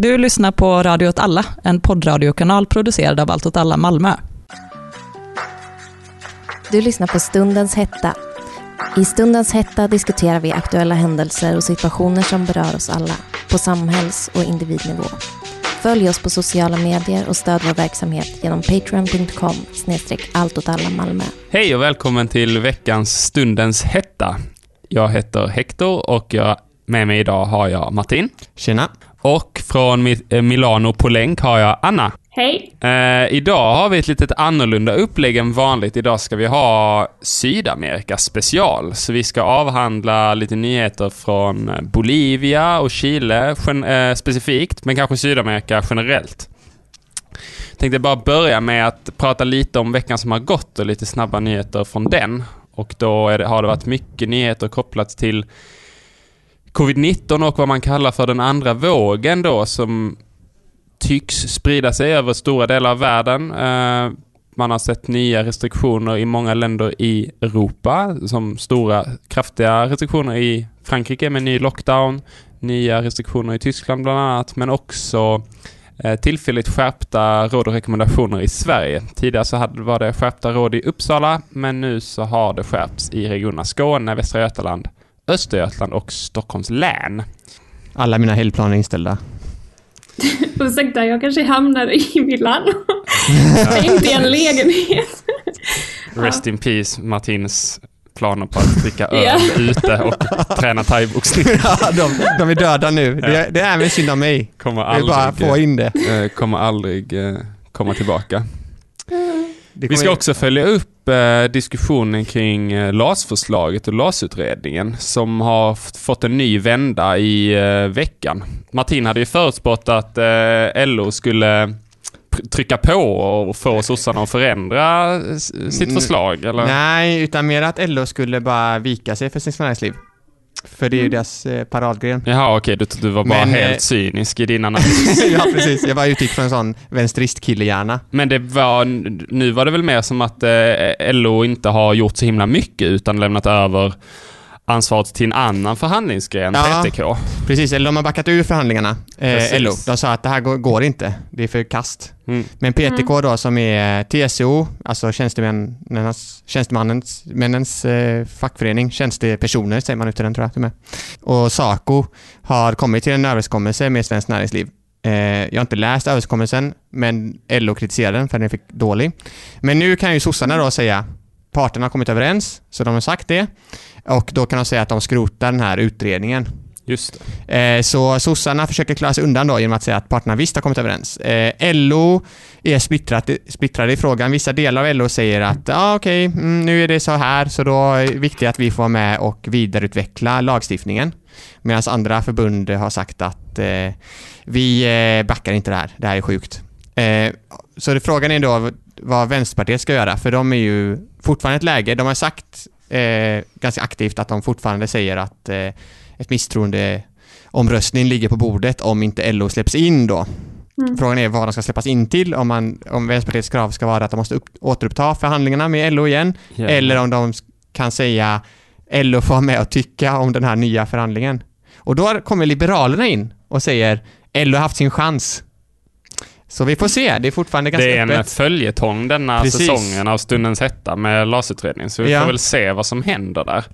Du lyssnar på Radio åt alla, en poddradiokanal producerad av Allt åt alla Malmö. Du lyssnar på Stundens hetta. I Stundens hetta diskuterar vi aktuella händelser och situationer som berör oss alla, på samhälls och individnivå. Följ oss på sociala medier och stöd vår verksamhet genom patreon.com Malmö. Hej och välkommen till veckans Stundens hetta. Jag heter Hector och jag, med mig idag har jag Martin. Tjena. Och från eh, Milano på länk har jag Anna. Hej. Eh, idag har vi ett lite annorlunda upplägg än vanligt. Idag ska vi ha Sydamerika special. Så vi ska avhandla lite nyheter från Bolivia och Chile eh, specifikt, men kanske Sydamerika generellt. Tänkte bara börja med att prata lite om veckan som har gått och lite snabba nyheter från den. Och då det, har det varit mycket nyheter kopplat till covid-19 och vad man kallar för den andra vågen då som tycks sprida sig över stora delar av världen. Eh, man har sett nya restriktioner i många länder i Europa, som stora kraftiga restriktioner i Frankrike med ny lockdown, nya restriktioner i Tyskland bland annat, men också eh, tillfälligt skärpta råd och rekommendationer i Sverige. Tidigare så var det skärpta råd i Uppsala, men nu så har det skärpts i regionerna Skåne, Västra Götaland, Östergötland och Stockholms län. Alla mina helgplaner är inställda. Ursäkta, jag kanske hamnar i Milano. inte i en lägenhet. Rest in peace, Martins planer på att dricka öl yeah. ute och träna thaiboxning. ja, de, de är döda nu. Det, det är även synd om mig. Kommer aldrig, bara få in det. Eh, kommer aldrig eh, komma tillbaka. Vi ska också följa upp eh, diskussionen kring eh, LAS-förslaget och LAS-utredningen som har fått en ny vända i eh, veckan. Martin hade ju förutspått att eh, LO skulle trycka på och få sossarna att förändra sitt mm. förslag, eller? Nej, utan mer att LO skulle bara vika sig för Svenskt Näringsliv. För det är ju mm. deras eh, paradgren. Jaha, okej. Okay. Du, du var bara Men, helt eh, cynisk i din analys. ja, precis. Jag bara utgick från en sån vänsteristkillehjärna. Men det var, nu var det väl mer som att eh, LO inte har gjort så himla mycket utan lämnat över ansvaret till en annan förhandlingsgren, ja, PTK. Precis, eller de har backat ur förhandlingarna, eh, LO. De sa att det här går, går inte, det är för kast. Mm. Men PTK då som är TCO, alltså tjänstemännens, tjänstemannens männens, eh, fackförening, tjänstepersoner säger man ut den tror jag med. Och SACO har kommit till en överenskommelse med Svenskt Näringsliv. Eh, jag har inte läst överenskommelsen, men LO kritiserade den för den för dålig. Men nu kan ju sossarna då säga parterna har kommit överens, så de har sagt det. Och då kan de säga att de skrotar den här utredningen. Just det. Eh, så sossarna försöker klara sig undan då genom att säga att parterna visst har kommit överens. Eh, LO är splittrat, splittrade i frågan. Vissa delar av LO säger att ah, okej, okay, mm, nu är det så här, så då är det viktigt att vi får vara med och vidareutveckla lagstiftningen. Medan andra förbund har sagt att eh, vi eh, backar inte det här, det här är sjukt. Så det, frågan är då vad Vänsterpartiet ska göra, för de är ju fortfarande ett läge, de har sagt eh, ganska aktivt att de fortfarande säger att eh, ett misstroendeomröstning ligger på bordet om inte LO släpps in då. Mm. Frågan är vad de ska släppas in till, om, man, om Vänsterpartiets krav ska vara att de måste upp, återuppta förhandlingarna med LO igen, yeah. eller om de kan säga LO får vara med och tycka om den här nya förhandlingen. Och då kommer Liberalerna in och säger LO har haft sin chans. Så vi får se, det är fortfarande ganska öppet. Det är en följetong denna Precis. säsongen av Stundens hetta med LAS-utredningen, så vi ja. får väl se vad som händer där.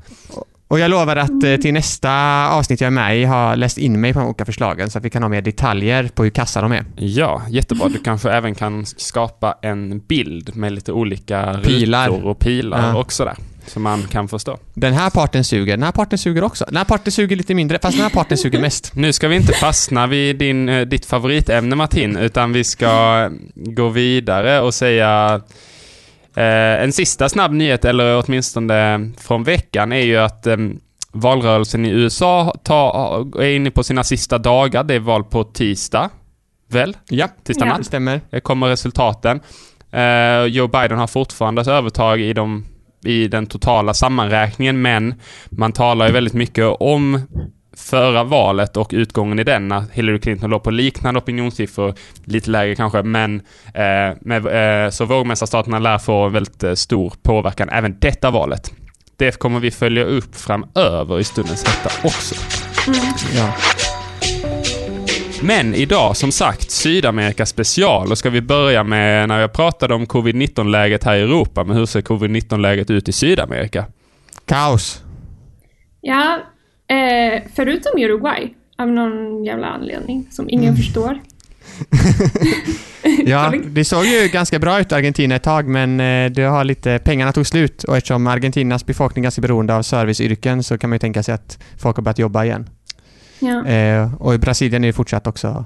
Och jag lovar att eh, till nästa avsnitt jag är med i har läst in mig på de olika förslagen så att vi kan ha mer detaljer på hur kassa de är. Ja, jättebra. Du kanske även kan skapa en bild med lite olika pilar. rutor och pilar ja. och sådär. Som man kan förstå. Den här parten suger, den här parten suger också. Den här parten suger lite mindre, fast den här parten suger mest. Nu ska vi inte fastna vid din, eh, ditt favoritämne Martin, utan vi ska gå vidare och säga Eh, en sista snabb nyhet, eller åtminstone från veckan, är ju att eh, valrörelsen i USA ta, är inne på sina sista dagar. Det är val på tisdag, väl? Ja, tisdag natt. Ja, stämmer. Det kommer resultaten. Eh, Joe Biden har fortfarande övertag i, de, i den totala sammanräkningen, men man talar ju väldigt mycket om förra valet och utgången i den, när Hillary Clinton låg på liknande opinionssiffror, lite lägre kanske, men eh, med, eh, så vågmästarstaterna lär få väldigt eh, stor påverkan även detta valet. Det kommer vi följa upp framöver i stundens hetta också. Mm. Ja. Men idag, som sagt, Sydamerika special. Och ska vi börja med när jag pratade om covid-19-läget här i Europa. Men hur ser covid-19-läget ut i Sydamerika? Kaos. Ja, eh, förutom Uruguay, av någon jävla anledning som ingen förstår. Ja, det såg ju ganska bra ut i Argentina ett tag, men eh, det har lite, pengarna tog slut och eftersom Argentinas befolkning är ganska beroende av serviceyrken så kan man ju tänka sig att folk har börjat jobba igen. Ja. Eh, och i Brasilien är det fortsatt också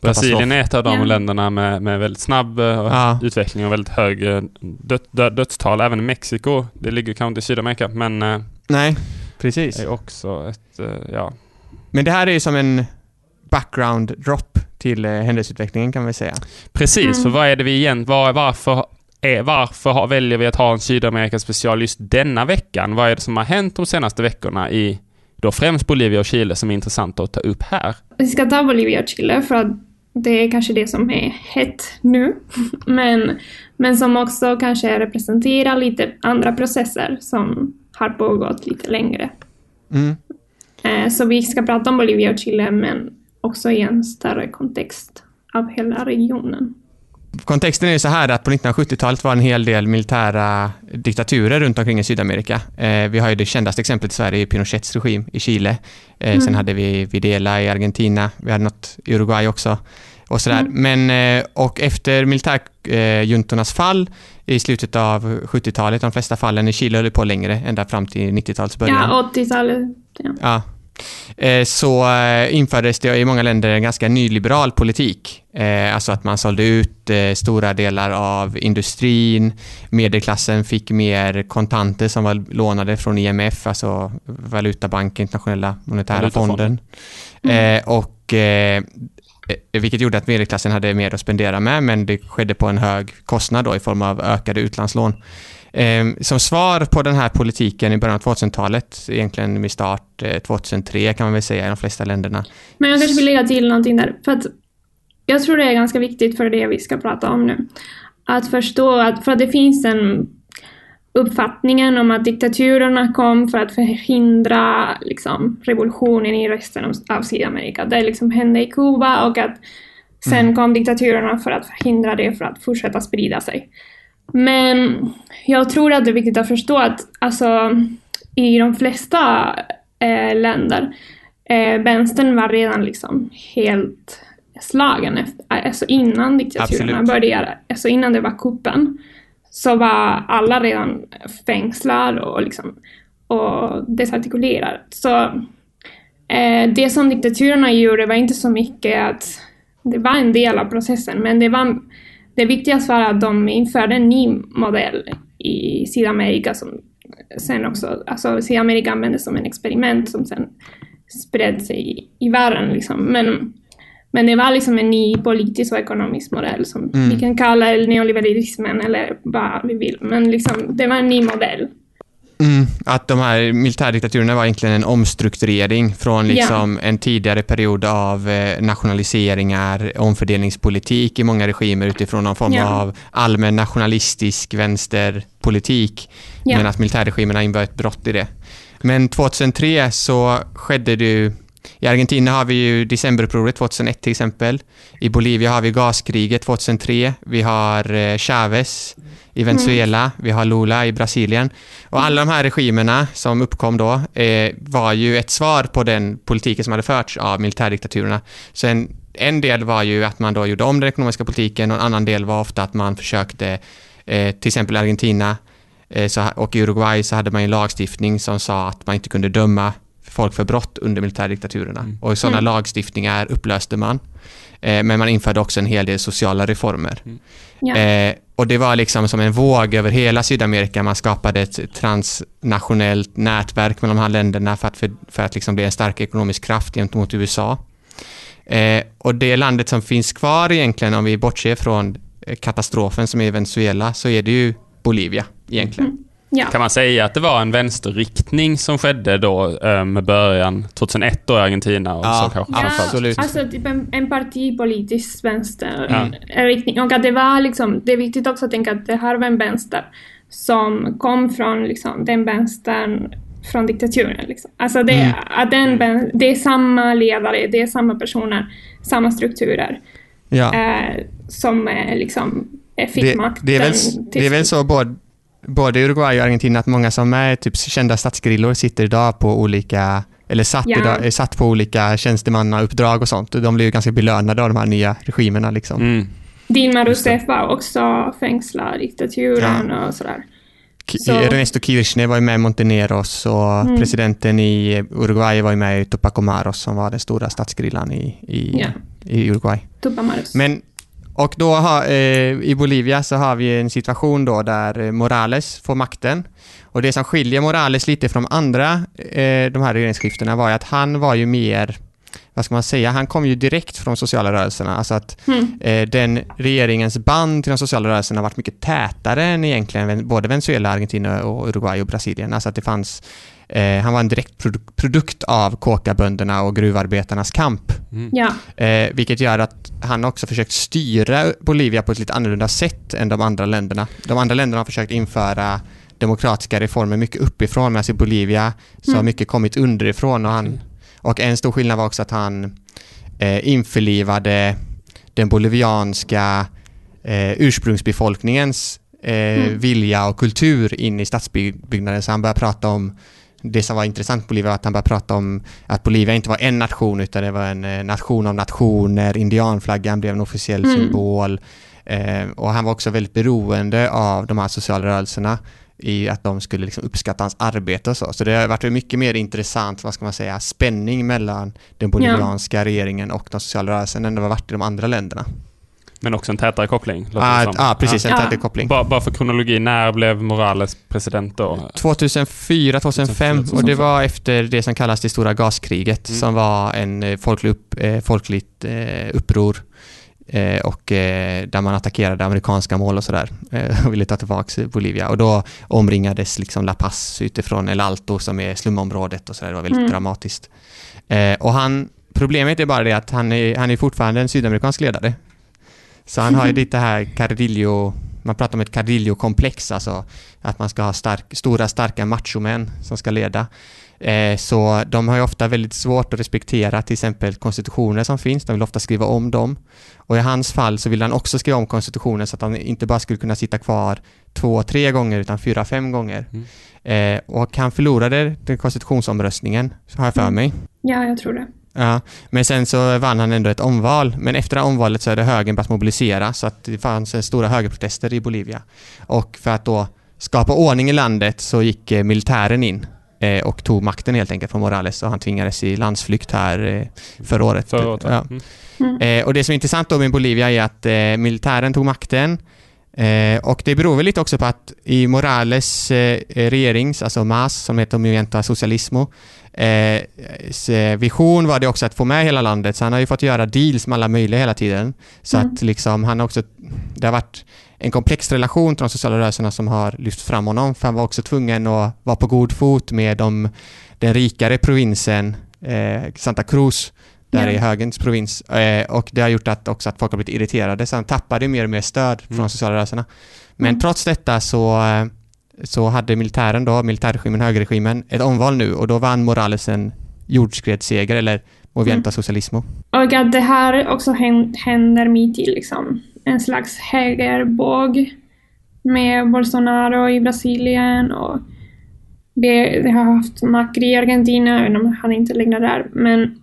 Brasilien är ett av de Ja. länderna med, med väldigt snabb eh, Ja. utveckling och väldigt hög eh, död, död, dödstal. Även Mexiko, det ligger kanske inte i Sydamerika, men eh, Nej, precis. är också ett, ja, Men det här är ju som en background drop till händelseutvecklingen kan väl säga. Precis, Mm. för vad är det vi igen, var, varför, är, varför har, väljer vi att ha en Sydamerika special just denna veckan? Vad är det som har hänt de senaste veckorna i då främst Bolivia och Chile som är intressant att ta upp här? Vi ska ta Bolivia och Chile för att det är kanske det som är hett nu. Men, men som också kanske representerar lite andra processer som har pågått lite längre. Mm. Eh, Så vi ska prata om Bolivia och Chile men också i en större kontext av hela regionen. Kontexten är ju så här att på 1970-talet var en hel del militära diktaturer runt omkring i Sydamerika. Eh, vi har ju det kändaste exemplet i Sverige, Pinochets regim i Chile. Eh, Sen hade vi Videla i Argentina, vi hade något i Uruguay också. Och, sådär. Men, eh, och efter militärjuntornas fall i slutet av 70-talet, de flesta fallen i Chile höll på längre, ända fram till 90-talets början. Ja, 80-talet. Ja. Ja. Eh, Så eh, infördes det i många länder en ganska nyliberal politik. Eh, Alltså att man sålde ut stora delar av industrin. Medelklassen fick mer kontanter som var lånade från IMF, alltså Valutabanken, Internationella monetära Valutafonden. fonden. Eh, Och vilket gjorde att medelklassen hade mer att spendera med, men det skedde på en hög kostnad då i form av ökade utlandslån. Eh, Som svar på den här politiken i början av 2000-talet, egentligen med start eh, 2003 kan man väl säga i de flesta länderna. Men jag kanske vill lägga till någonting där. För att jag tror det är ganska viktigt för det vi ska prata om nu. Att förstå att, för att det finns en uppfattningen om att diktaturerna kom för att förhindra liksom, revolutionen i resten av, av Sydamerika. Det liksom hände i Kuba och att sen kom diktaturerna för att förhindra det för att fortsätta sprida sig. Men jag tror att det är viktigt att förstå att alltså, i de flesta eh, länder, eh, vänstern var redan liksom helt slagen efter, alltså innan diktaturerna började, alltså innan det var kuppen, så var alla redan fängslade och, liksom, och desartikulerade. Så eh, det som diktaturerna gjorde var inte så mycket att det var en del av processen, men det var det viktigaste var att de införde en ny modell i Sydamerika som sen också, alltså Sydamerika användes som en experiment som sen spred sig i, i världen liksom. Men, men det var liksom en ny politisk och ekonomisk modell som Mm. vi kan kalla neoliberalismen eller vad vi vill. Men liksom, det var en ny modell. Mm, att de här militärdiktaturerna var egentligen en omstrukturering från liksom en tidigare period av eh, nationaliseringar, omfördelningspolitik i många regimer utifrån någon form Ja. av allmän nationalistisk vänsterpolitik. Ja. Men att militärregimerna innebar ett brott i det. Men 2003 så skedde det i Argentina har vi ju decemberupproret 2001 till exempel. I Bolivia har vi gaskriget 2003. Vi har eh, Chavez i Venezuela. Vi har Lula i Brasilien. Och alla de här regimerna som uppkom då eh, var ju ett svar på den politiken som hade förts av militärdiktaturerna. Så en, en del var ju att man då gjorde om den ekonomiska politiken och en annan del var ofta att man försökte, eh, till exempel Argentina eh, så, och Uruguay så hade man ju lagstiftning som sa att man inte kunde döma folk för brott under militärdiktaturerna. Och sådana Mm. lagstiftningar upplöste man. Eh, men man införde också en hel del sociala reformer. Ja. Eh, och det var liksom som en våg över hela Sydamerika. Man skapade ett transnationellt nätverk mellan de här länderna för att, för, för att liksom bli en stark ekonomisk kraft gentemot USA. Eh, och det landet som finns kvar egentligen, om vi bortser från katastrofen som är i Venezuela, så är det ju Bolivia egentligen. Ja. Kan man säga att det var en vänsterriktning som skedde då eh, med början 2001 då i Argentina och Ja, så kanske Ja, absolut. Alltså typ en, en partipolitisk vänster Ja. Och att det var liksom, det är viktigt också att tänka att det här var en vänster som kom från liksom den vänstern från diktaturen. Liksom. Alltså det, Mm. att den, ben- det är samma ledare, det är samma personer, samma strukturer Ja. eh, som eh, liksom fick Det, makten. det, är väl, det är väl så både, både i Uruguay och Argentina att många som är typ kända statsgrillor sitter idag på olika eller satt, Ja. idag, är satt på olika tjänstemannauppdrag och sånt. De blir ju ganska belönade av de här nya regimerna. Liksom. Mm. Dilma. Rousseff var också fängslad, diktaturen och sådär. Så- Ernesto Kirchner var ju med i Monteneros och Mm. presidenten i Uruguay var ju med i Tupac Amaros som var den stora statsgrillan i, i, Ja. i Uruguay. Tupamaros. Men, och då har, eh, i Bolivia så har vi en situation då där eh, Morales får makten. Och det som skiljer Morales lite från andra, eh, de här regeringsskiftena var ju att han var ju mer, vad ska man säga, han kom ju direkt från sociala rörelserna. Alltså att Mm. eh, den regeringens band till de sociala rörelserna har varit mycket tätare än egentligen både Venezuela, Argentina och Uruguay och Brasilien. Alltså att det fanns, eh, han var en direkt produ- produkt av kåkabönderna och gruvarbetarnas kamp. Ja, Eh, vilket gör att han också försökt styra Bolivia på ett lite annorlunda sätt än de andra länderna. De andra länderna har försökt införa demokratiska reformer mycket uppifrån medan i Bolivia så har Mm. mycket kommit underifrån och, han, och en stor skillnad var också att han eh, införlivade den bolivianska eh, ursprungsbefolkningens eh, Mm. vilja och kultur in i stadsbyggnaden så han började prata om det som var intressant på Bolivia var att han började prata om att Bolivia inte var en nation utan det var en eh, nation av nationer. Indianflaggan blev en officiell Mm. symbol. Eh, och han var också väldigt beroende av de här sociala rörelserna i att de skulle liksom uppskatta hans arbete och så. Så det har varit mycket mer intressant, vad ska man säga, spänning mellan den bolivianska regeringen och de sociala rörelserna än det har varit i de andra länderna. Men också en tätare koppling. Ja, som. ah, precis, en Ja. tätare koppling. Bara, bara för kronologi, när blev Morales president då? 2004, 2005 och det var efter det som kallas det stora gaskriget Mm. som var en eh, folklig upp, eh, folkligt eh, uppror eh, och eh, där man attackerade amerikanska mål och sådär eh, och ville ta tillbaka Bolivia och då omringades liksom La Paz utifrån El Alto som är slumområdet och sådär, det var väldigt Mm. dramatiskt. Eh, och han, problemet är bara det att han är, han är fortfarande en sydamerikansk ledare. Så han har ju lite här Cardillo, man pratar om ett Cardillo-komplex, alltså att man ska ha stark, stora starka machomän som ska leda. Eh, så de har ju ofta väldigt svårt att respektera till exempel konstitutioner som finns, de vill ofta skriva om dem. Och i hans fall så vill han också skriva om konstitutionen så att han inte bara skulle kunna sitta kvar två, tre gånger utan fyra, fem gånger. Eh, och han förlorade den konstitutionsomröstningen, har jag för Mm. mig. ja, jag tror det. Ja, men sen så vann han ändå ett omval. Men efter det omvalet så hade högern börjat mobilisera så att det fanns en stora högerprotester i Bolivia. Och för att då skapa ordning i landet så gick eh, militären in eh, och tog makten helt enkelt från Morales och han tvingades i landsflykt här eh, förra året. Förra året, ja. Mm. Mm. Eh, och det som är intressant då med Bolivia är att eh, militären tog makten eh, och det beror väl lite också på att i Morales eh, regerings, alltså MAS, som heter Movimiento Socialismo, eh, eh, vision var det också att få med hela landet, så han har ju fått göra deals med alla möjliga hela tiden. Så Mm. att liksom han har också, det har varit en komplex relation till de sociala rörelserna som har lyft fram honom, för han var också tvungen att vara på god fot med de, den rikare provinsen eh, Santa Cruz, där Ja. i högerns provins. Eh, och det har gjort att också att folk har blivit irriterade, så han tappade mer och mer stöd från Mm. de sociala rörelserna. Men Mm. trots detta så, eh, så hade militären då, militärregimen, högerregimen, ett omval nu och då vann Morales en jordskredsseger, eller Movimiento Socialismo. Och att det här också hän- händer mitt i liksom en slags högerbåg med Bolsonaro i Brasilien och det, har haft Macri i Argentina, även om han inte längre är där. Men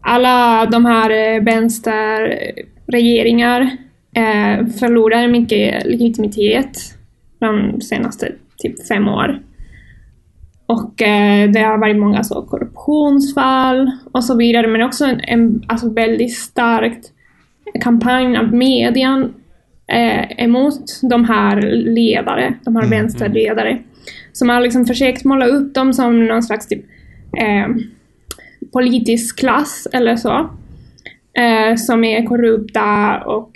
alla de här eh, vänsterregeringar eh, förlorar mycket legitimitet de senaste typ fem år. Och eh, det har varit många så korruptionsfall och så vidare, men också en, en alltså väldigt starkt kampanj av median eh, emot de här ledare, de här Mm, vänsterledare, som har liksom försökt måla upp dem som någon slags typ eh, politisk klass eller så, eh, som är korrupta och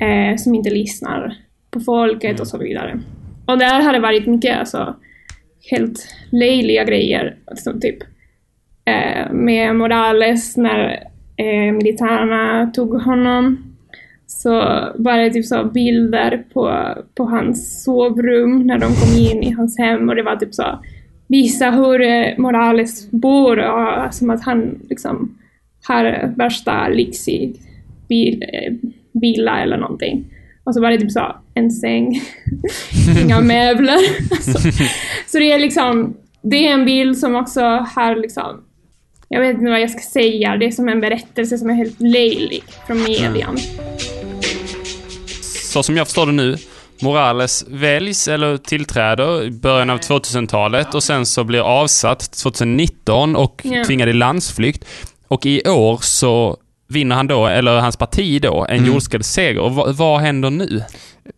eh, som inte lyssnar på folket och så vidare. Och där har det varit mycket alltså, helt löjliga grejer. Som typ eh, med Morales när eh, militärerna tog honom. Så var det typ så bilder på, på hans sovrum när de kom in i hans hem och det var typ så visa hur eh, Morales bor och som att han liksom har värsta lyxig bil, eh, villa eller någonting. Och så var det typ så, en säng, inga möbler. Alltså, så det är liksom, det är en bild som också har liksom, jag vet inte vad jag ska säga, det är som en berättelse som är helt löjlig från median. Så som jag förstår det nu, Morales väljs eller tillträder i början av 2000-talet och sen så blir avsatt 2019 och tvingad i landsflykt. Och i år så vinner han då, eller hans parti då, en Mm. jordskredsseger. Och vad, vad händer nu?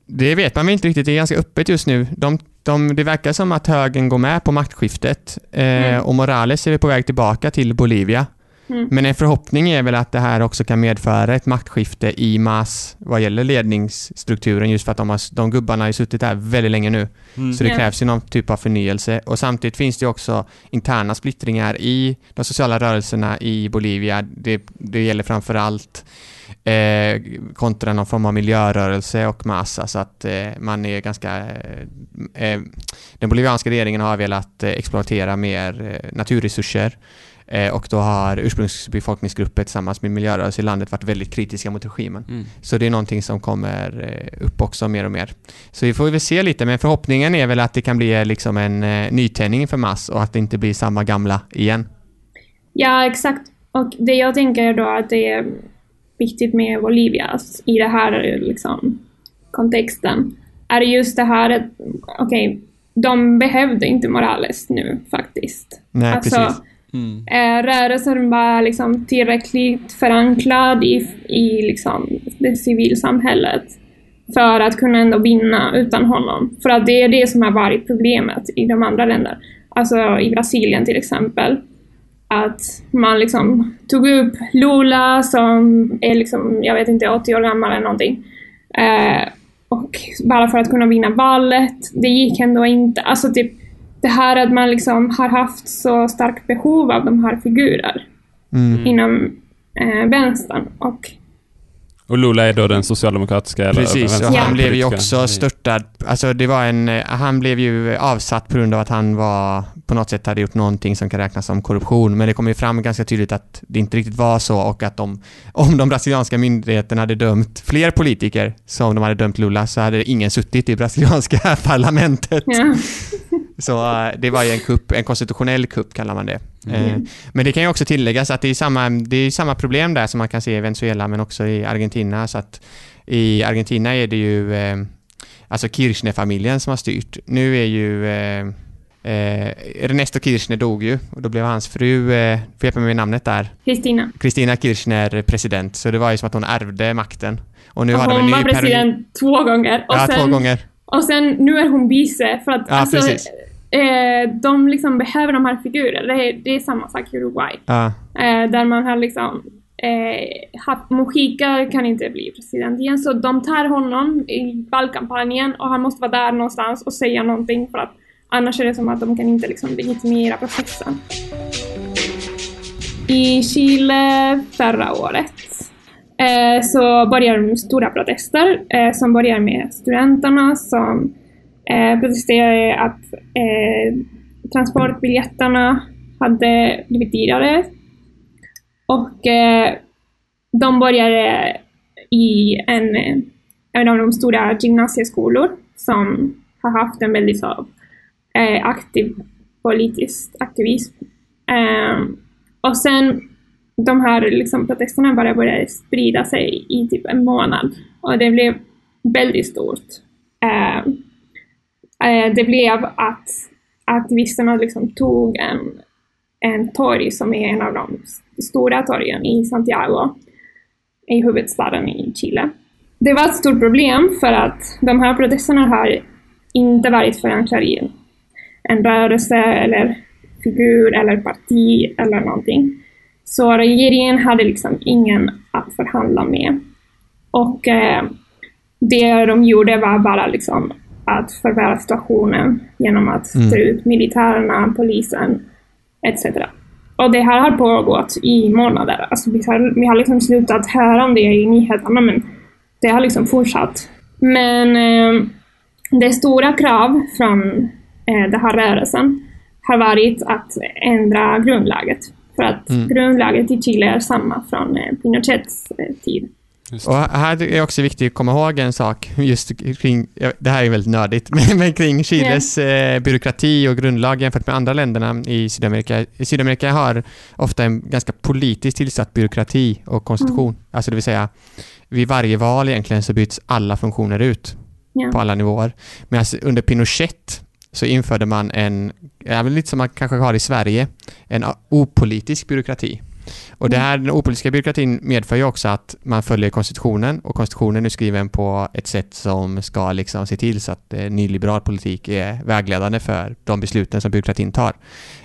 Det vet man väl inte riktigt, det är ganska öppet just nu. De, de, det verkar som att högern går med på maktskiftet eh, Mm. och Morales är på väg tillbaka till Bolivia. Mm. Men en förhoppning är väl att det här också kan medföra ett maktskifte i MAS vad gäller ledningsstrukturen just för att de, har, de gubbarna har ju suttit där väldigt länge nu. Så det krävs ju någon typ av förnyelse och samtidigt finns det ju också interna splittringar i de sociala rörelserna i Bolivia. Det, det gäller framför allt eh, kontra någon form av miljörörelse och massa så att eh, man är ganska... Eh, eh, den bolivianska regeringen har velat eh, exploatera mer eh, naturresurser eh, och då har ursprungsbefolkningsgrupper tillsammans med miljörörelser i landet varit väldigt kritiska mot regimen. Mm. Så det är någonting som kommer eh, upp också mer och mer. Så vi får väl se lite, men förhoppningen är väl att det kan bli eh, liksom en eh, nytändning för mass och att det inte blir samma gamla igen. Ja, exakt. Och det jag tänker då att det är viktigt med Bolivia i det här liksom, kontexten är just det här att, okej, de behövde inte Morales nu faktiskt. Nej, Alltså, precis. Mm. Eh, rörelsen var liksom tillräckligt förankrad i, i liksom det civilsamhället för att kunna ändå vinna utan honom. För att det är det som har varit problemet i de andra länderna. Alltså i Brasilien till exempel. Att man liksom tog upp Lula som är liksom, jag vet inte, 80 år gammal eller någonting. Eh, och bara för att kunna vinna valet, det gick ändå inte. Alltså typ det här att man liksom har haft så starkt behov av de här figurer Mm. inom eh, vänstern. Och Och Lula är då den socialdemokratiska eller Precis, och vänsterpolitiska- han blev ju också störtad. Alltså det var en, eh, han blev ju avsatt på grund av att han var, på något sätt hade gjort någonting som kan räknas som korruption. Men det kom ju fram ganska tydligt att det inte riktigt var så och att de, om de brasilianska myndigheterna hade dömt fler politiker som de hade dömt Lula så hade ingen suttit i brasilianska parlamentet. ja, Så eh, det var ju en kupp, en konstitutionell kupp kallar man det. Mm. Men det kan ju också tilläggas att det är, samma, det är samma problem där som man kan se i Venezuela men också i Argentina. Så att I Argentina är det ju eh, alltså Kirchner-familjen som har styrt. Nu är ju eh, eh, Ernesto Kirchner dog ju och då blev hans fru, eh, får hjälpa mig med namnet där, Kristina. Kristina Kirchner president. Så det var ju som att hon ärvde makten. Och nu Och har de en hon ny var president två gånger. Och, Ja, sen, två gånger. och sen nu är hon vice. För att Ja, alltså, precis. Eh, de liksom behöver de här figurerna. Det är, det är samma sak i Uruguay. Ja. Eh, där man har liksom eh, Mujica kan inte bli president igen, så de tar honom i valkampanjen och han måste vara där någonstans och säga någonting för att annars är det som att de kan inte liksom legitimera processen. I Chile förra året eh, så började de stora protester eh, som börjar med studenterna som eh, protesterade att eh, transportbiljetterna hade blivit dyrare och eh, de började eh, i en, en av de stora gymnasieskolor som har haft en väldigt så, eh, aktiv politisk aktivism. Eh, och sen de här liksom, protesterna bara började sprida sig i typ en månad och det blev väldigt stort. Eh, Eh, det blev att aktivisterna liksom tog en, en torg som är en av de stora torgen i Santiago, i huvudstaden i Chile. Det var ett stort problem för att de här protesterna har inte varit förankrade i en rörelse eller figur eller parti eller någonting. Så regeringen hade liksom ingen att förhandla med. Och eh, det de gjorde var bara liksom att förvärra situationen genom att Mm. ta ut militärerna, polisen etc. Och det här har pågått i månader. Alltså vi, har, vi har liksom slutat höra om det i nyheterna men det har liksom fortsatt. Men eh, det stora krav från eh, den här rörelsen har varit att ändra grundlaget. För att Mm. grundlaget i Chile är samma från eh, Pinochets eh, tid. Just Och här är också viktigt att komma ihåg en sak, just kring, det här är väldigt nördigt, men, men kring Chiles eh, byråkrati och grundlag jämfört med andra länderna i Sydamerika. I Sydamerika har ofta en ganska politiskt tillsatt byråkrati och konstitution. Alltså det vill säga, vid varje val egentligen så byts alla funktioner ut Ja. på alla nivåer. Men alltså, under Pinochet så införde man en, men lite som man kanske har i Sverige, en opolitisk byråkrati. Och det här, den opolitiska byråkratin medför ju också att man följer konstitutionen och konstitutionen är skriven på ett sätt som ska liksom se till så att eh, nyliberal politik är vägledande för de besluten som byråkratin tar.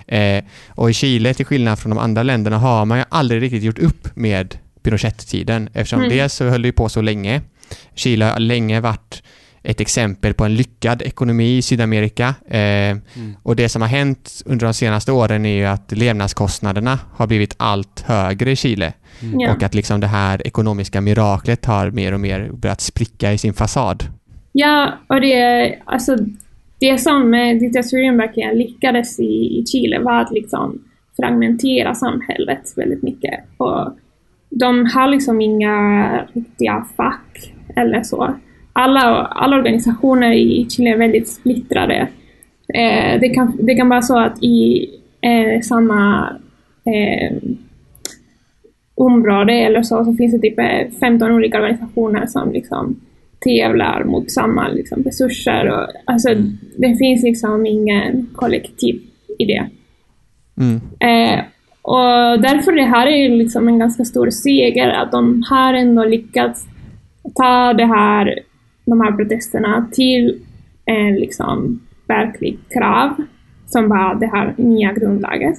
Eh, och i Chile, till skillnad från de andra länderna, har man ju aldrig riktigt gjort upp med Pinochet-tiden eftersom Mm. dels så höll det ju på så länge. Chile har länge varit ett exempel på en lyckad ekonomi i Sydamerika. Eh, och det som har hänt under de senaste åren är ju att levnadskostnaderna har blivit allt högre i Chile. Ja. Och att liksom det här ekonomiska miraklet har mer och mer börjat spricka i sin fasad. Ja, och det, alltså, det som eh, diktaturen verkligen lyckades i, i Chile var att liksom fragmentera samhället väldigt mycket. Och de har liksom inga riktiga fack eller så. Alla, alla organisationer i Chile är väldigt splittrade. Eh, det, kan, det kan vara så att i eh, samma eh, område eller så, så finns det typ eh, 15 olika organisationer som liksom tävlar mot samma liksom, resurser. Och, alltså, Det finns liksom ingen kollektiv i det. Mm. Eh, och därför det här är liksom en ganska stor seger, att de har ändå lyckats ta det här, de här protesterna till en liksom verklig krav, som var det här nya grundlaget.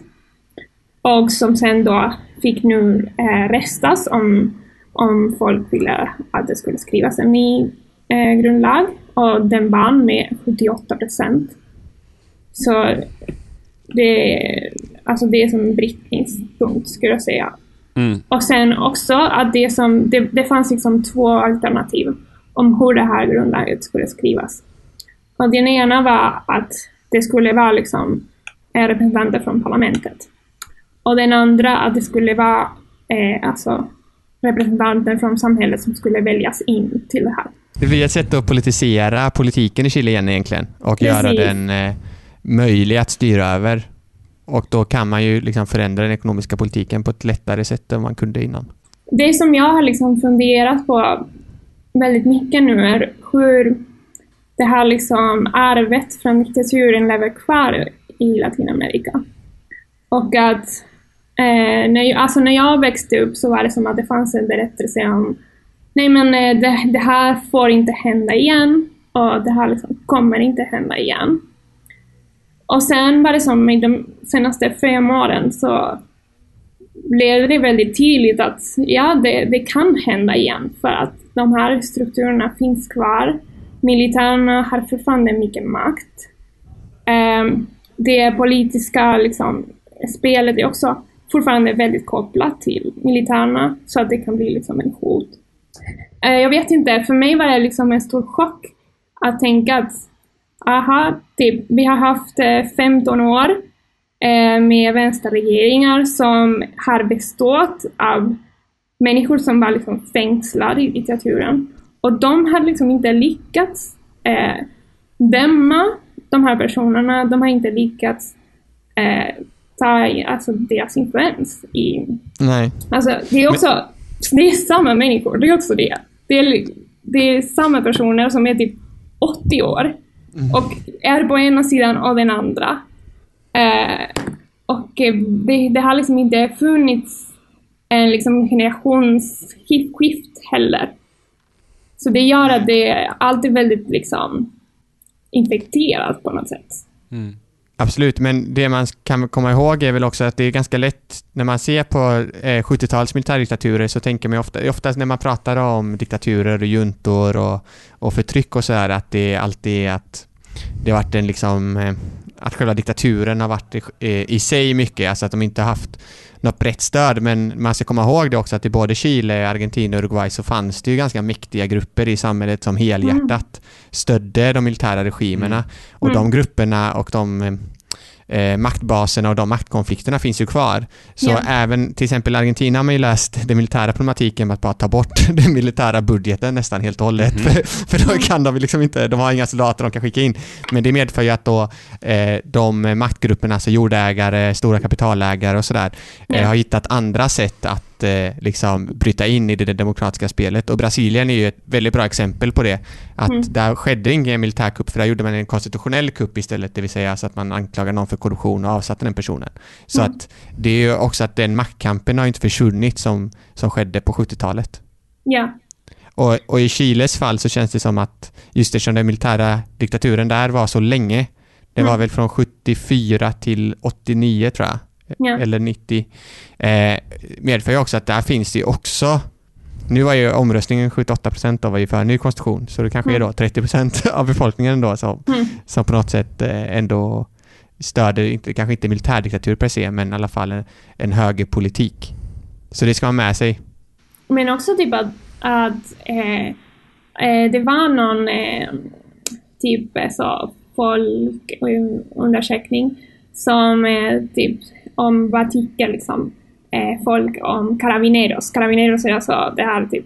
Och som sen då fick nu eh, restas om, om folk ville att det skulle skrivas en ny eh, grundlag. Och den vann med 78 procent. Så det, alltså det är som en brytningspunkt skulle jag säga. Mm. Och sen också att det, som, det, det fanns liksom två alternativ om hur det här grundlaget skulle skrivas. Och den ena var att det skulle vara liksom representanter från parlamentet. Och den andra att det skulle vara eh, alltså representanter från samhället som skulle väljas in till det här. Det blir ett sätt att politisera politiken i Chile igen egentligen och Precis. göra den eh, möjlig att styra över. Och då kan man ju liksom förändra den ekonomiska politiken på ett lättare sätt än man kunde innan. Det som jag har liksom funderat på väldigt mycket nu är hur det här liksom arvet från diktaturen lever kvar i Latinamerika. Och att eh, när, jag, alltså när jag växte upp så var det som att det fanns en berättelse om nej men eh, det, det här får inte hända igen och det här liksom kommer inte hända igen. Och sen var det som i de senaste fem åren så blev det väldigt tydligt att ja, det, det kan hända igen för att de här strukturerna finns kvar. Militärerna har fortfarande mycket makt. Ehm, det politiska liksom, spelet är också fortfarande väldigt kopplat till militärerna så att det kan bli liksom en hot. Ehm, jag vet inte, för mig var det liksom en stor chock att tänka att aha, typ, vi har haft eh, 15 år med vänsterregeringar som har bestått av människor som var liksom fängslade i diktaturen. Och de har liksom inte lyckats eh, döma de här personerna, de har inte lyckats eh, ta alltså, deras influens i... Nej. Alltså, det är också... Det är samma människor, det är också det. Det är, det är samma personer som är typ 80 år och är på ena sidan och den andra. Eh, och eh, det, det har liksom inte funnits en liksom generationsskift heller. Så det gör att det är alltid väldigt liksom infekterat på något sätt. Mm. Absolut, men det man kan komma ihåg är väl också att det är ganska lätt när man ser på eh, 70-tals militärdiktaturer så tänker man ofta, oftast när man pratar om diktaturer och juntor och, och förtryck och så här att det alltid är att det har varit en liksom eh, att själva diktaturen har varit i, i sig mycket, alltså att de inte har haft något brett stöd, men man ska komma ihåg det också att i både Chile, Argentina och Uruguay så fanns det ju ganska mäktiga grupper i samhället som helhjärtat stödde de militära regimerna. Och Mm. de grupperna och de eh, maktbaserna och de maktkonflikterna finns ju kvar. Så Ja. även till exempel Argentina har man ju läst den militära problematiken med att bara ta bort den militära budgeten nästan helt och hållet. För, för då kan de liksom inte, de har inga soldater de kan skicka in. Men det medför ju att då eh, de maktgrupperna, alltså jordägare, stora kapitalägare och sådär, eh, har hittat andra sätt att eh, liksom bryta in i det demokratiska spelet. Och Brasilien är ju ett väldigt bra exempel på det. Att Mm. där skedde ingen militärkupp, för där gjorde man en konstitutionell kupp istället, det vill säga så att man anklagar någon för korruption och avsatte den personen. Så Mm. att det är ju också att den maktkampen har inte försvunnit som, som skedde på 70-talet. Ja. Och, och i Chiles fall så känns det som att just eftersom den militära diktaturen där var så länge, det var Mm. väl från 74 till 89 tror jag, Ja. eller 90, eh, medför ju också att där finns det ju också nu var ju omröstningen 78% då var ju för ny konstitution, så det kanske är Mm. då 30% av befolkningen då som, Mm. som på något sätt eh, ändå stöder, inte, kanske inte militärdiktatur per se, men i alla fall en, en högerpolitik. Så det ska man med sig. Men också typ att, att eh, eh, det var någon eh, typ eh, så folkundersökning som eh, typ om vad tycker liksom eh, folk om carabineros. Carabineros är alltså det här typ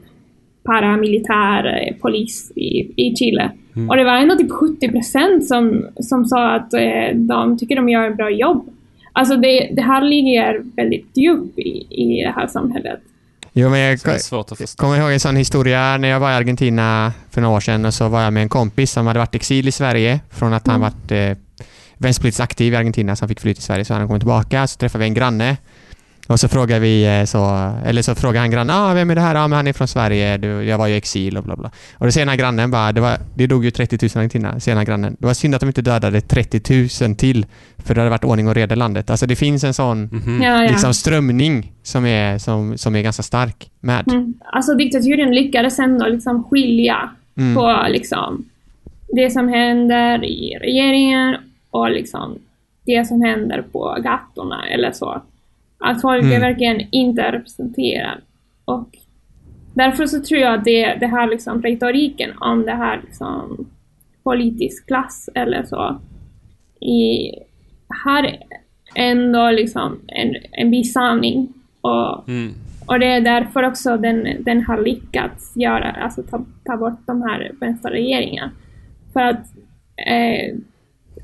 paramilitär eh, polis i, i Chile. Och det var ändå typ 70 procent som, som sa att eh, de tycker de gör ett bra jobb. Alltså det, det här ligger väldigt djupt i, i det här samhället. Jo, men jag kommer ihåg en sån historia när jag var i Argentina för några år sedan och så var jag med en kompis som hade varit exil i Sverige från att han Mm. varit eh, vänsterpolitiskt aktiv i Argentina som fick fly till Sverige så han kom tillbaka så träffade vi en granne och så frågade vi eh, så, eller så frågade han grannen, ah, vem är det här? Ja, ah, men han är från Sverige, du, jag var ju i exil och bla bla. Och då säger den här grannen bara, det, var, det dog ju 30 000 i Argentina, säger den här grannen. Det var synd att de inte dödade 30 000 till, för det hade varit ordning och reda i landet. Alltså det finns en sån. Ja, ja. liksom strömning som är, som, som är ganska stark med. Mm. Alltså diktaturen lyckades ändå liksom skilja Mm. på liksom det som händer i regeringen och liksom det som händer på gatorna eller så. Att folk är Mm. verkligen inte representerade. Och därför så tror jag att det, det här liksom retoriken om det här liksom politisk klass eller så i, har ändå liksom en, en viss sanning. Och Mm. och det är därför också den, den har lyckats göra, alltså ta, ta bort de här vänsterregeringarna. För att eh,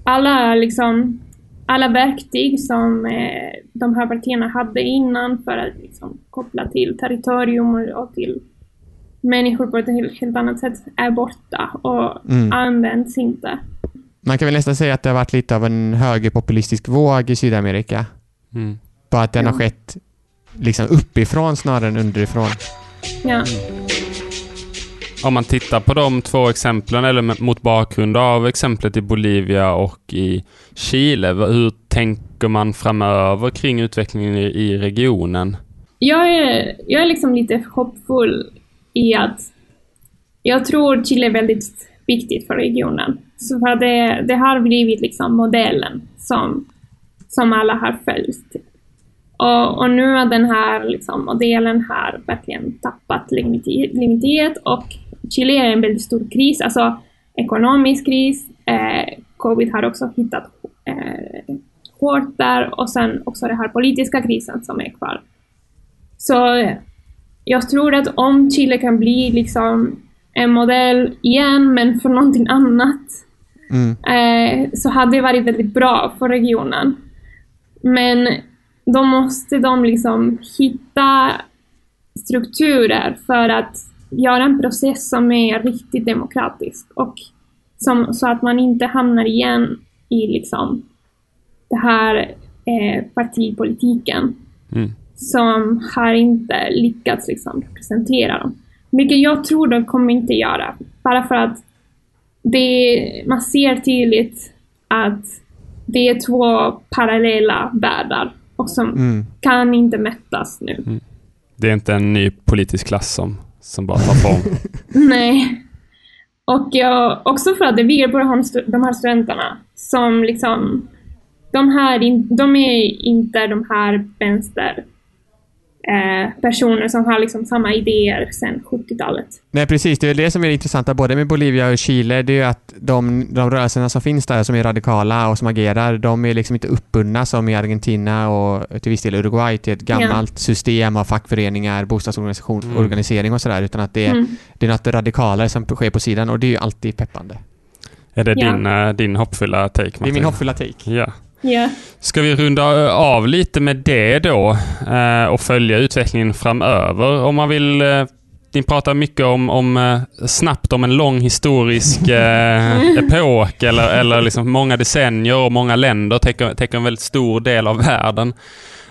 alla, liksom, alla verktyg som eh, de här partierna hade innan för att liksom, koppla till territorium och, och till människor på ett helt, helt annat sätt är borta och Mm. används inte. Man kan väl nästan säga att det har varit lite av en högerpopulistisk våg i Sydamerika. Mm. Bara att den har Ja. skett liksom uppifrån snarare än underifrån. Ja. Om man tittar på de två exemplen, eller mot bakgrund av exemplet i Bolivia och i Chile, hur tänker man framöver kring utvecklingen i, i regionen? jag är, jag är liksom lite hoppfull i att jag tror Chile är väldigt viktigt för regionen. Så för det, det har blivit liksom modellen som, som alla har följt. Och, och nu har den här liksom, modellen har verkligen tappat legitimitet och Chile är en väldigt stor kris, alltså ekonomisk kris. Eh, Covid har också hittat eh, hårt där och sen också den här politiska krisen som är kvar. Så jag tror att om Chile kan bli liksom en modell igen, men för någonting annat, Mm. eh, så hade det varit väldigt bra för regionen. Men då måste de liksom hitta strukturer för att göra en process som är riktigt demokratisk och som, så att man inte hamnar igen i liksom det här eh, partipolitiken Mm. som har inte lyckats liksom representera dem. Vilket jag tror de kommer inte göra. Bara för att det, man ser tydligt att det är två parallella världar och som Mm. kan inte mättas nu. Det är inte en ny politisk klass som, som bara tar form. Nej. Och jag, också för att det vilar på de här de här studenterna som liksom, de här in, de är inte de här vänster eh, personer som har liksom samma idéer sedan 70-talet. Nej, precis. Det är det som är det intressanta både med Bolivia och Chile. Det är ju att de, de rörelserna som finns där, som är radikala och som agerar, de är liksom inte uppbundna som i Argentina och till viss del Uruguay till ett gammalt system av fackföreningar, bostadsorganisation, Mm. organisering och sådär, utan att det är, Mm. det är något radikalare som sker på sidan och det är ju alltid peppande. Är det Ja. din, eh, din hoppfulla take, Martin? Det är min hoppfulla take. Ja. Ja. Ska vi runda eh, av lite med det då eh, och följa utvecklingen framöver? Om man vill... eh, Ni pratar mycket om, om snabbt om en lång historisk eh, epok eller, eller liksom många decennier och många länder täcker, täcker en väldigt stor del av världen.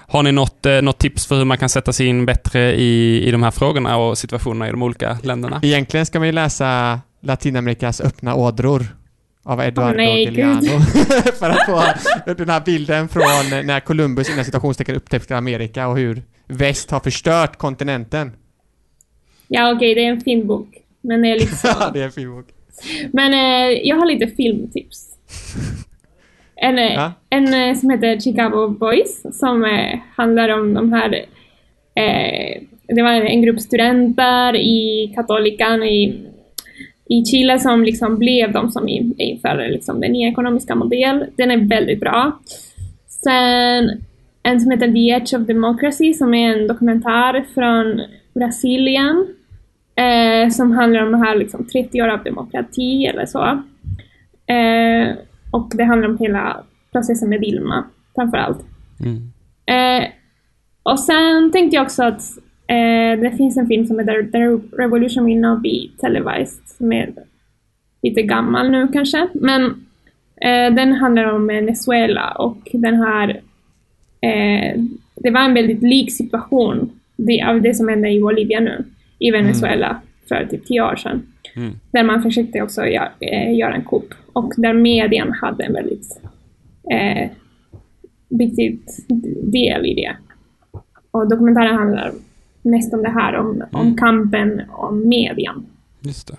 Har ni något, eh, något tips för hur man kan sätta sig in bättre i, i de här frågorna och situationerna i de olika länderna? Egentligen ska man ju läsa Latinamerikas öppna ådror av Eduardo nej, Galeano för att få den här bilden från när Columbus innan situationstecken upptäckte Amerika och hur väst har förstört kontinenten. Ja, okej, det är en fin bok. Men det är liksom... det är en fin bok. Men eh, jag har lite filmtips. En, eh, Ja. en eh, som heter Chicago Boys som eh, handlar om de här... Eh, det var en grupp studenter i katolikan i, i Chile som liksom blev de som in- införde liksom den nya ekonomiska modell. Den är väldigt bra. Sen en som heter The Edge of Democracy som är en dokumentär från Brasilien eh, som handlar om det här liksom 30 år av demokrati eller så. Eh, och det handlar om hela processen med Dilma, framför allt. Mm. Eh, och sen tänkte jag också att eh, det finns en film som heter The Revolution Will Not Be Televised, som är lite gammal nu kanske, men eh, den handlar om Venezuela och den här eh, det var en väldigt lik situation det, av det som hände i Bolivia nu, i Venezuela för typ tio år sedan. Mm. Där man försökte också göra, eh, göra en kupp och där medien hade en väldigt eh, viktig del i det. Och dokumentären handlar mest om det här, om, om Mm. kampen om medien. Just det.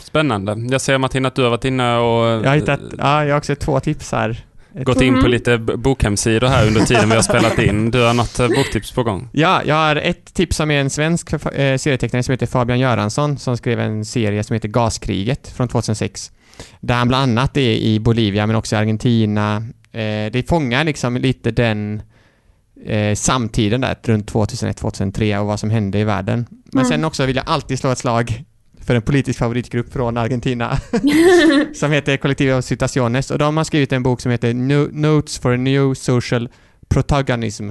Spännande. Jag ser Martin att du har varit inne och Jag har hittat, ja, jag har också två tips här. gått in på Mhm. lite bokhemsidor här under tiden vi har spelat in. Du har något eh, boktips på gång? Ja, jag har ett tips som är en svensk eh, serietecknare som heter Fabian Göransson som skrev en serie som heter Gaskriget från 2006. Där han bland annat är i Bolivia men också i Argentina. Eh, det fångar liksom lite den eh, samtiden där runt 2001-2003 och vad som hände i världen. Men Mm. sen också vill jag alltid slå ett slag för en politisk favoritgrupp från Argentina som heter Colectivo Situaciones och de har skrivit en bok som heter No- Notes for a New Social Protagonism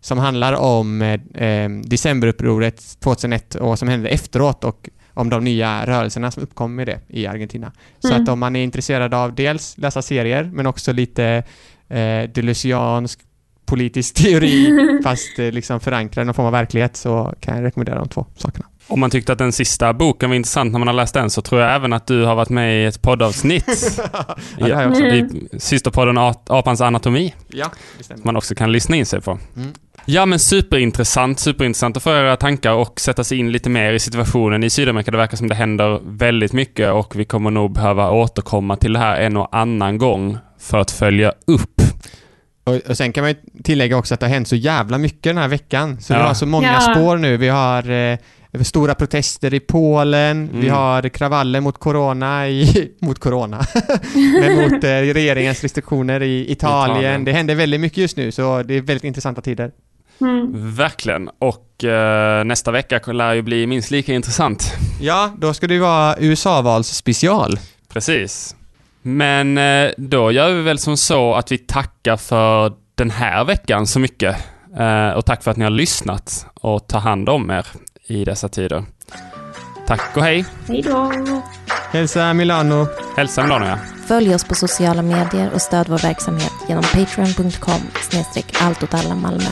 som handlar om eh, eh, decemberupproret 2001 och vad som hände efteråt och om de nya rörelserna som uppkom med det i Argentina. Så Mm. att om man är intresserad av dels läsa serier men också lite eh, delusiansk politisk teori fast eh, liksom förankrad i någon form av verklighet så kan jag rekommendera de två sakerna. Om man tyckte att den sista boken var intressant när man har läst den så tror jag även att du har varit med i ett poddavsnitt. Ja, det har jag också. I systerpodden A- Apans anatomi. Ja, det. Som man också kan lyssna in sig på. Mm. Ja men superintressant, superintressant att få era tankar och sätta sig in lite mer i situationen i Sydamerika. Det verkar som det händer väldigt mycket och vi kommer nog behöva återkomma till det här en och annan gång för att följa upp. Och, och sen kan man ju tillägga också att det har hänt så jävla mycket den här veckan. Så vi Ja. har så många Ja. spår nu. Vi har eh, stora protester i Polen, vi Mm. har kravaller mot corona i... mot corona? Men mot eh, regeringens restriktioner i Italien. Italien. Det händer väldigt mycket just nu, så det är väldigt intressanta tider. Mm. Verkligen. Och eh, nästa vecka lär ju bli minst lika intressant. Ja, då ska det ju vara USA-valsspecial. Precis. Men eh, då gör vi väl som så att vi tackar för den här veckan så mycket. Eh, och tack för att ni har lyssnat och ta hand om er i dessa tider. Tack och hej. Hej då! Hälsa Milano. Hälsa Milano ja. Följ oss på sociala medier och stöd vår verksamhet genom patreon.com snedstreck allt åt alla Malmö.